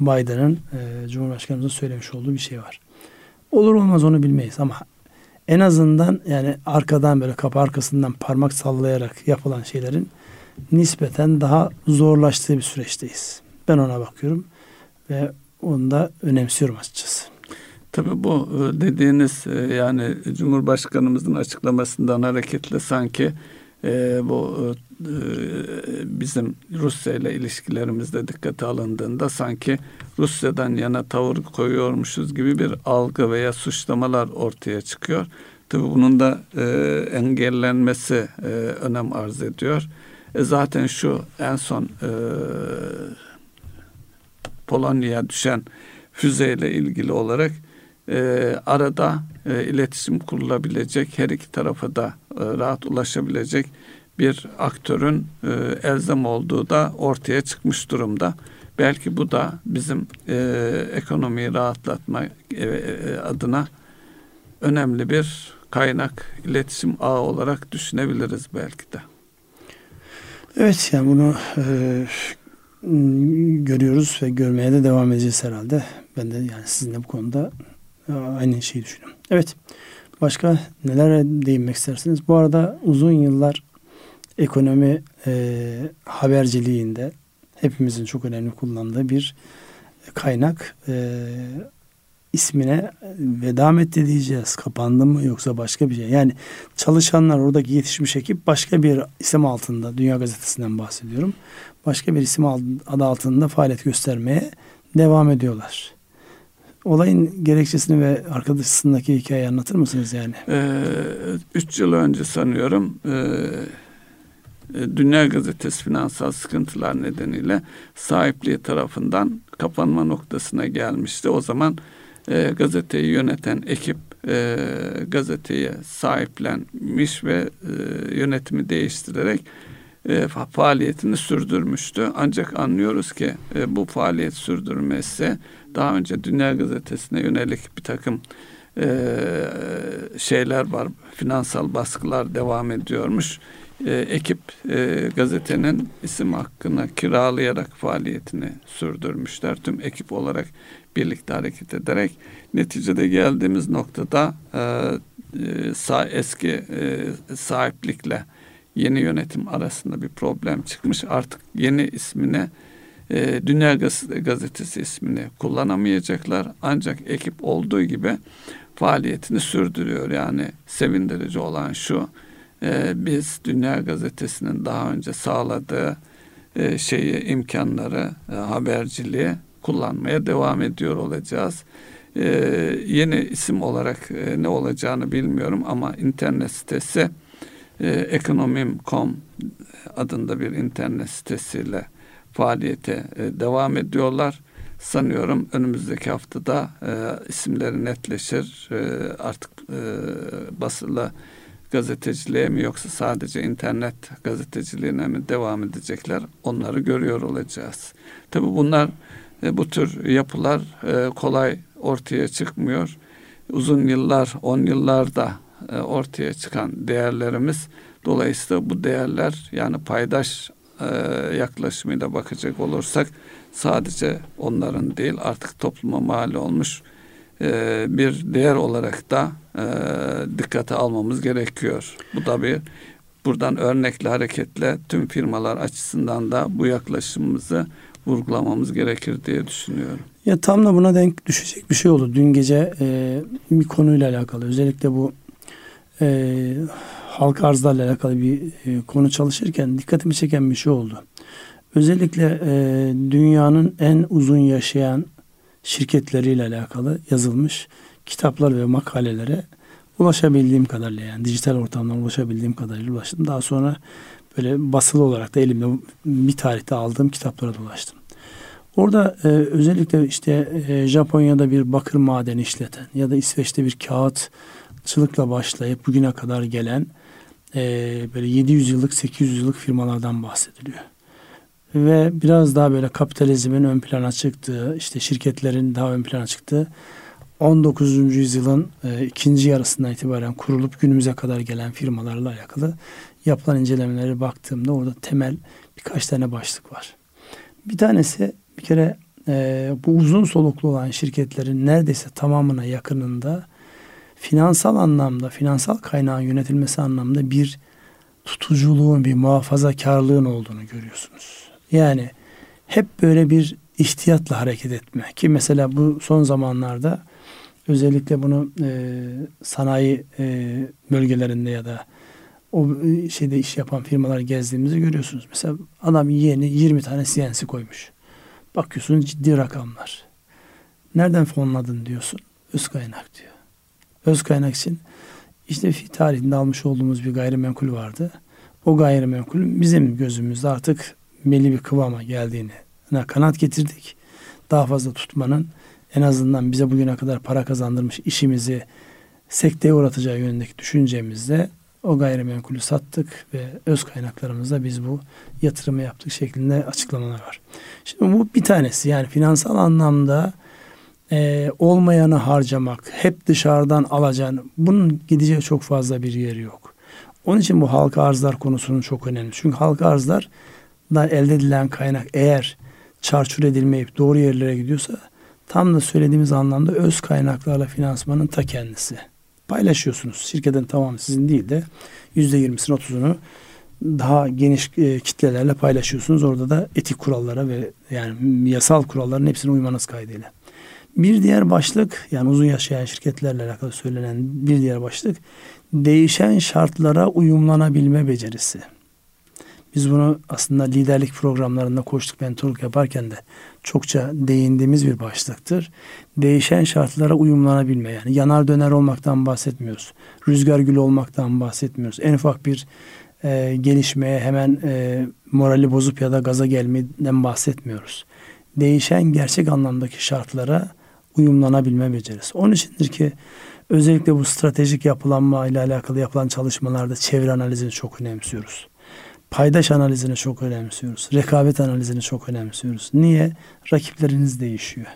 Biden'ın e, Cumhurbaşkanımızın söylemiş olduğu bir şey var. Olur olmaz onu bilmeyiz ama en azından yani arkadan böyle kapı arkasından parmak sallayarak yapılan şeylerin nispeten daha zorlaştığı bir süreçteyiz. Ben ona bakıyorum ve onu da önemsiyorum açıkçası. Tabii bu e, dediğiniz e, yani Cumhurbaşkanımızın açıklamasından hareketle sanki e, bu e, bizim Rusya ile ilişkilerimizde dikkate alındığında sanki Rusya'dan yana tavır koyuyormuşuz gibi bir algı veya suçlamalar ortaya çıkıyor. Tabii bunun da e, engellenmesi e, önem arz ediyor. E, zaten şu en son e, Polonya'ya düşen füzeyle ilgili olarak arada iletişim kurulabilecek, her iki tarafa da rahat ulaşabilecek bir aktörün e, elzem olduğu da ortaya çıkmış durumda. Belki bu da bizim e, ekonomiyi rahatlatma e, e, adına önemli bir kaynak, iletişim ağı olarak düşünebiliriz belki de. Evet yani bunu e, görüyoruz ve görmeye de devam edeceğiz herhalde. Ben de yani sizinle bu konuda e, aynı şeyi düşünüyorum. Evet. Başka neler değinmek istersiniz? Bu arada uzun yıllar ekonomi e, haberciliğinde hepimizin çok önemli kullandığı bir kaynak. E, ismine veda mı etti diyeceğiz. Kapandı mı yoksa başka bir şey. Yani çalışanlar oradaki yetişmiş ekip başka bir isim altında Dünya Gazetesi'nden bahsediyorum. Başka bir isim adı altında faaliyet göstermeye devam ediyorlar. Olayın gerekçesini ve arkadaşısındaki hikayeyi anlatır mısınız yani? Ee, üç yıl önce sanıyorum e, Dünya Gazetesi finansal sıkıntılar nedeniyle sahipliği tarafından kapanma noktasına gelmişti. O zaman e, gazeteyi yöneten ekip e, gazeteyi sahiplenmiş ve e, yönetimi değiştirerek e, faaliyetini sürdürmüştü. Ancak anlıyoruz ki e, bu faaliyet sürdürmesi daha önce Dünya Gazetesi'ne yönelik bir takım e, şeyler var. Finansal baskılar devam ediyormuş. E, ekip e, gazetenin isim hakkını kiralayarak faaliyetini sürdürmüşler. Tüm ekip olarak birlikte hareket ederek neticede geldiğimiz noktada e, e, sağ, eski e, sahiplikle yeni yönetim arasında bir problem çıkmış. Artık yeni ismine e, Dünya Gazetesi ismini kullanamayacaklar. Ancak ekip olduğu gibi faaliyetini sürdürüyor. Yani sevindirici olan şu, e, biz Dünya Gazetesi'nin daha önce sağladığı e, şeyi, imkanları, e, haberciliği kullanmaya devam ediyor olacağız. E, yeni isim olarak e, ne olacağını bilmiyorum ama internet sitesi ekonomim.com adında bir internet sitesiyle faaliyete devam ediyorlar. Sanıyorum önümüzdeki haftada e, isimleri netleşir. E, artık e, basılı gazeteciliğe mi yoksa sadece internet gazeteciliğine mi devam edecekler onları görüyor olacağız. Tabi bunlar e, bu tür yapılar e, kolay ortaya çıkmıyor. Uzun yıllar, on yıllarda e, ortaya çıkan değerlerimiz dolayısıyla bu değerler yani paydaş yaklaşımıyla bakacak olursak sadece onların değil artık topluma mal olmuş e, bir değer olarak da e, dikkate almamız gerekiyor. Bu da bir buradan örnekli hareketle tüm firmalar açısından da bu yaklaşımımızı vurgulamamız gerekir diye düşünüyorum. Ya tam da buna denk düşecek bir şey oldu. Dün gece e, bir konuyla alakalı özellikle bu e, halka arzlarla alakalı bir e, konu çalışırken dikkatimi çeken bir şey oldu. Özellikle e, dünyanın en uzun yaşayan şirketleriyle alakalı yazılmış kitaplar ve makalelere ulaşabildiğim kadarıyla yani dijital ortamdan ulaşabildiğim kadarıyla ulaştım. Daha sonra böyle basılı olarak da elimde bir tarihte aldığım kitaplara dolaştım. Orada e, özellikle işte e, Japonya'da bir bakır madeni işleten ya da İsveç'te bir kağıtçılıkla başlayıp bugüne kadar gelen e, böyle 700 yıllık 800 yıllık firmalardan bahsediliyor ve biraz daha böyle kapitalizmin ön plana çıktığı, işte şirketlerin daha ön plana çıktığı 19. yüzyılın e, ikinci yarısından itibaren kurulup günümüze kadar gelen firmalarla alakalı yapılan incelemelere baktığımda orada temel birkaç tane başlık var. Bir tanesi bir kere e, bu uzun soluklu olan şirketlerin neredeyse tamamına yakınında finansal anlamda, finansal kaynağın yönetilmesi anlamda bir tutuculuğun, bir muhafazakarlığın olduğunu görüyorsunuz. Yani hep böyle bir ihtiyatla hareket etme. Ki mesela bu son zamanlarda özellikle bunu e, sanayi e, bölgelerinde ya da o e, şeyde iş yapan firmalar gezdiğimizde görüyorsunuz. Mesela adam yeni 20 tane CNC koymuş. Bakıyorsunuz ciddi rakamlar. Nereden fonladın diyorsun. Öz kaynak diyor. Öz kaynak için işte tarihinde almış olduğumuz bir gayrimenkul vardı. O gayrimenkul bizim gözümüzde artık belli bir kıvama geldiğini kanat getirdik. Daha fazla tutmanın en azından bize bugüne kadar para kazandırmış işimizi sekteye uğratacağı yönündeki düşüncemizde o gayrimenkulü sattık ve öz kaynaklarımızla biz bu yatırımı yaptık şeklinde açıklamalar var. Şimdi bu bir tanesi yani finansal anlamda e, olmayanı harcamak, hep dışarıdan alacaksın. Bunun gideceği çok fazla bir yeri yok. Onun için bu halka arzlar konusunun çok önemli. Çünkü halka arzlar elde edilen kaynak eğer çarçur edilmeyip doğru yerlere gidiyorsa tam da söylediğimiz anlamda öz kaynaklarla finansmanın ta kendisi. Paylaşıyorsunuz. Şirketin tamamı sizin değil de yüzde yirmisini otuzunu daha geniş e, kitlelerle paylaşıyorsunuz. Orada da etik kurallara ve yani yasal kuralların hepsine uymanız kaydıyla. Bir diğer başlık yani uzun yaşayan şirketlerle alakalı söylenen bir diğer başlık değişen şartlara uyumlanabilme becerisi. Biz bunu aslında liderlik programlarında koçluk mentorluk yaparken de çokça değindiğimiz bir başlıktır. Değişen şartlara uyumlanabilme yani yanar döner olmaktan bahsetmiyoruz. Rüzgar gülü olmaktan bahsetmiyoruz. En ufak bir e, gelişmeye hemen e, morali bozup ya da gaza gelmeden bahsetmiyoruz. Değişen gerçek anlamdaki şartlara uyumlanabilme becerisi. Onun içindir ki özellikle bu stratejik yapılanma ile alakalı yapılan çalışmalarda çevre analizini çok önemsiyoruz. Paydaş analizini çok önemsiyoruz. Rekabet analizini çok önemsiyoruz. Niye? Rakipleriniz değişiyor.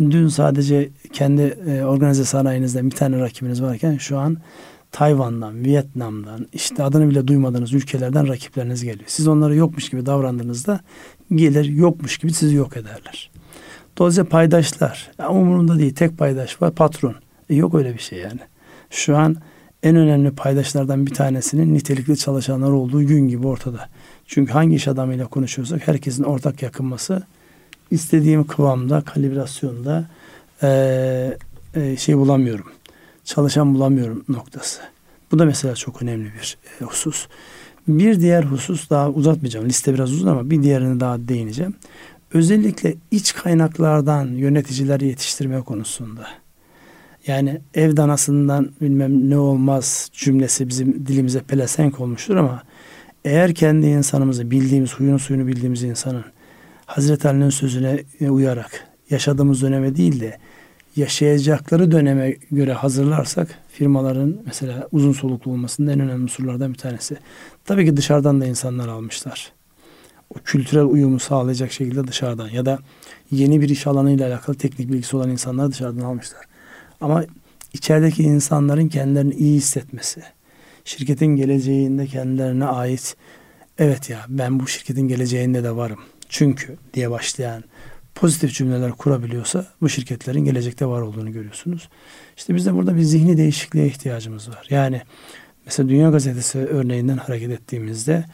Dün sadece kendi e, organize sanayinizden bir tane rakibiniz varken şu an Tayvan'dan, Vietnam'dan, işte adını bile duymadığınız ülkelerden rakipleriniz geliyor. Siz onları yokmuş gibi davrandığınızda gelir yokmuş gibi sizi yok ederler. Dolayısıyla paydaşlar, ya umurunda değil tek paydaş var patron. E yok öyle bir şey yani. Şu an en önemli paydaşlardan bir tanesinin nitelikli çalışanlar olduğu gün gibi ortada. Çünkü hangi iş adamıyla konuşuyorsak herkesin ortak yakınması istediğim kıvamda, kalibrasyonda e, e, şey bulamıyorum. Çalışan bulamıyorum noktası. Bu da mesela çok önemli bir husus. Bir diğer husus daha uzatmayacağım. Liste biraz uzun ama bir diğerini daha değineceğim. Özellikle iç kaynaklardan yöneticileri yetiştirme konusunda. Yani ev danasından bilmem ne olmaz cümlesi bizim dilimize pelesenk olmuştur ama eğer kendi insanımızı bildiğimiz, huyunu suyunu bildiğimiz insanın Hazreti Ali'nin sözüne uyarak yaşadığımız döneme değil de yaşayacakları döneme göre hazırlarsak firmaların mesela uzun soluklu olmasının en önemli unsurlardan bir tanesi. Tabii ki dışarıdan da insanlar almışlar. O kültürel uyumu sağlayacak şekilde dışarıdan ya da yeni bir iş alanıyla alakalı teknik bilgisi olan insanlar dışarıdan almışlar. Ama içerideki insanların kendilerini iyi hissetmesi, şirketin geleceğinde kendilerine ait evet ya ben bu şirketin geleceğinde de varım. Çünkü diye başlayan pozitif cümleler kurabiliyorsa bu şirketlerin gelecekte var olduğunu görüyorsunuz. İşte bizde burada bir zihni değişikliğe ihtiyacımız var. Yani mesela Dünya Gazetesi örneğinden hareket ettiğimizde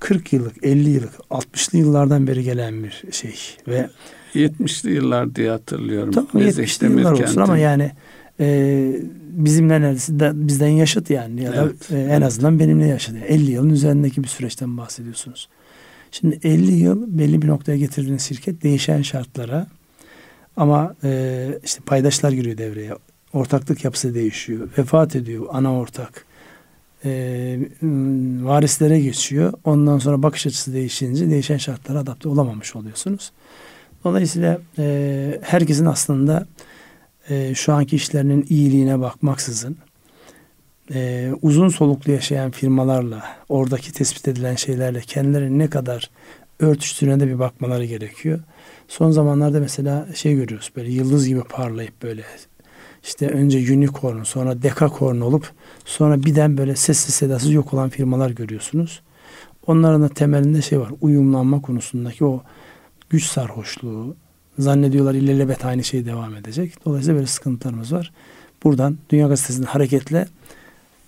40 yıllık, 50 yıllık, 60'lı yıllardan beri gelen bir şey ve 70'li yıllar diye hatırlıyorum. Tamam 70'li yıllar olsun ama yani e, bizimle neredeyse de, bizden yaşıt yani ya da evet, e, en evet. azından benimle yaşıt. 50 yılın üzerindeki bir süreçten bahsediyorsunuz. Şimdi 50 yıl belli bir noktaya getirdiğiniz şirket değişen şartlara ama e, işte paydaşlar giriyor devreye. Ortaklık yapısı değişiyor. Vefat ediyor ana ortak. E, varislere geçiyor. Ondan sonra bakış açısı değişince değişen şartlara adapte olamamış oluyorsunuz. Dolayısıyla e, herkesin aslında e, şu anki işlerinin iyiliğine bakmaksızın e, uzun soluklu yaşayan firmalarla oradaki tespit edilen şeylerle kendilerini ne kadar örtüştüğüne de bir bakmaları gerekiyor. Son zamanlarda mesela şey görüyoruz böyle yıldız gibi parlayıp böyle işte önce unicorn sonra dekakorn olup sonra birden böyle sessiz sedasız yok olan firmalar görüyorsunuz. Onların da temelinde şey var uyumlanma konusundaki o güç sarhoşluğu zannediyorlar ilelebet aynı şey devam edecek. Dolayısıyla böyle sıkıntılarımız var. Buradan Dünya Gazetesi'nin hareketle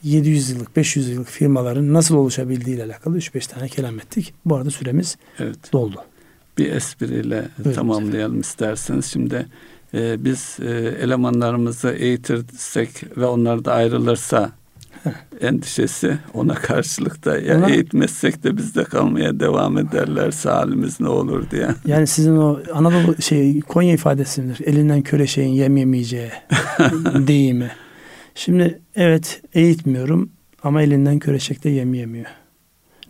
700 yıllık, 500 yıllık firmaların nasıl oluşabildiği ile alakalı 3-5 tane kelam ettik. Bu arada süremiz evet. doldu. Bir espriyle Buyurun tamamlayalım efendim. isterseniz. Şimdi e, biz e, elemanlarımızı eğitirsek ve onlar da ayrılırsa endişesi ona karşılık da ya ona, eğitmezsek de bizde kalmaya devam ederlerse halimiz ne olur diye. Yani sizin o Anadolu şey Konya ifadesidir. Elinden köre şeyin yem yemeyeceği deyimi. Şimdi evet eğitmiyorum ama elinden köreşekte yem yemiyor.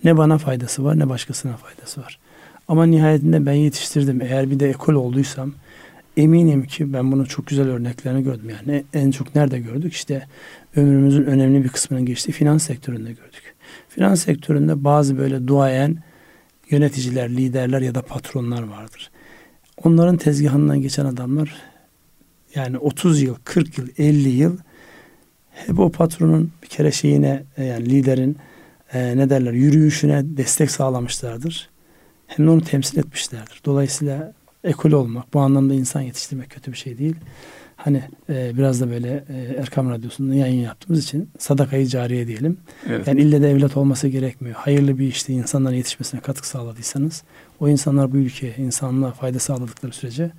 Ne bana faydası var ne başkasına faydası var. Ama nihayetinde ben yetiştirdim. Eğer bir de ekol olduysam eminim ki ben bunun çok güzel örneklerini gördüm. Yani en çok nerede gördük? İşte ömrümüzün önemli bir kısmının geçtiği finans sektöründe gördük. Finans sektöründe bazı böyle duayen yöneticiler, liderler ya da patronlar vardır. Onların tezgahından geçen adamlar yani 30 yıl, 40 yıl, 50 yıl hep o patronun bir kere şeyine e, yani liderin e, ne derler yürüyüşüne destek sağlamışlardır. Hem de onu temsil etmişlerdir. Dolayısıyla ekol olmak bu anlamda insan yetiştirmek kötü bir şey değil. Hani e, biraz da böyle e, Erkam Radyosu'nda yayın yaptığımız için sadakayı cariye diyelim. Evet. Yani ille de evlat olması gerekmiyor. Hayırlı bir işte insanların yetişmesine katkı sağladıysanız o insanlar bu ülkeye, insanlığa fayda sağladıkları sürece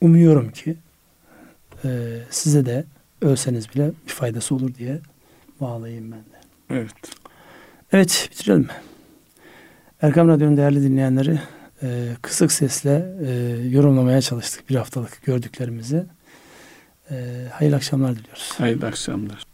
umuyorum ki e, size de ölseniz bile bir faydası olur diye bağlayayım ben de. Evet. Evet bitirelim. Erkam Radyo'nun değerli dinleyenleri e, kısık sesle e, yorumlamaya çalıştık bir haftalık gördüklerimizi. E, hayırlı akşamlar diliyoruz. Hayırlı akşamlar.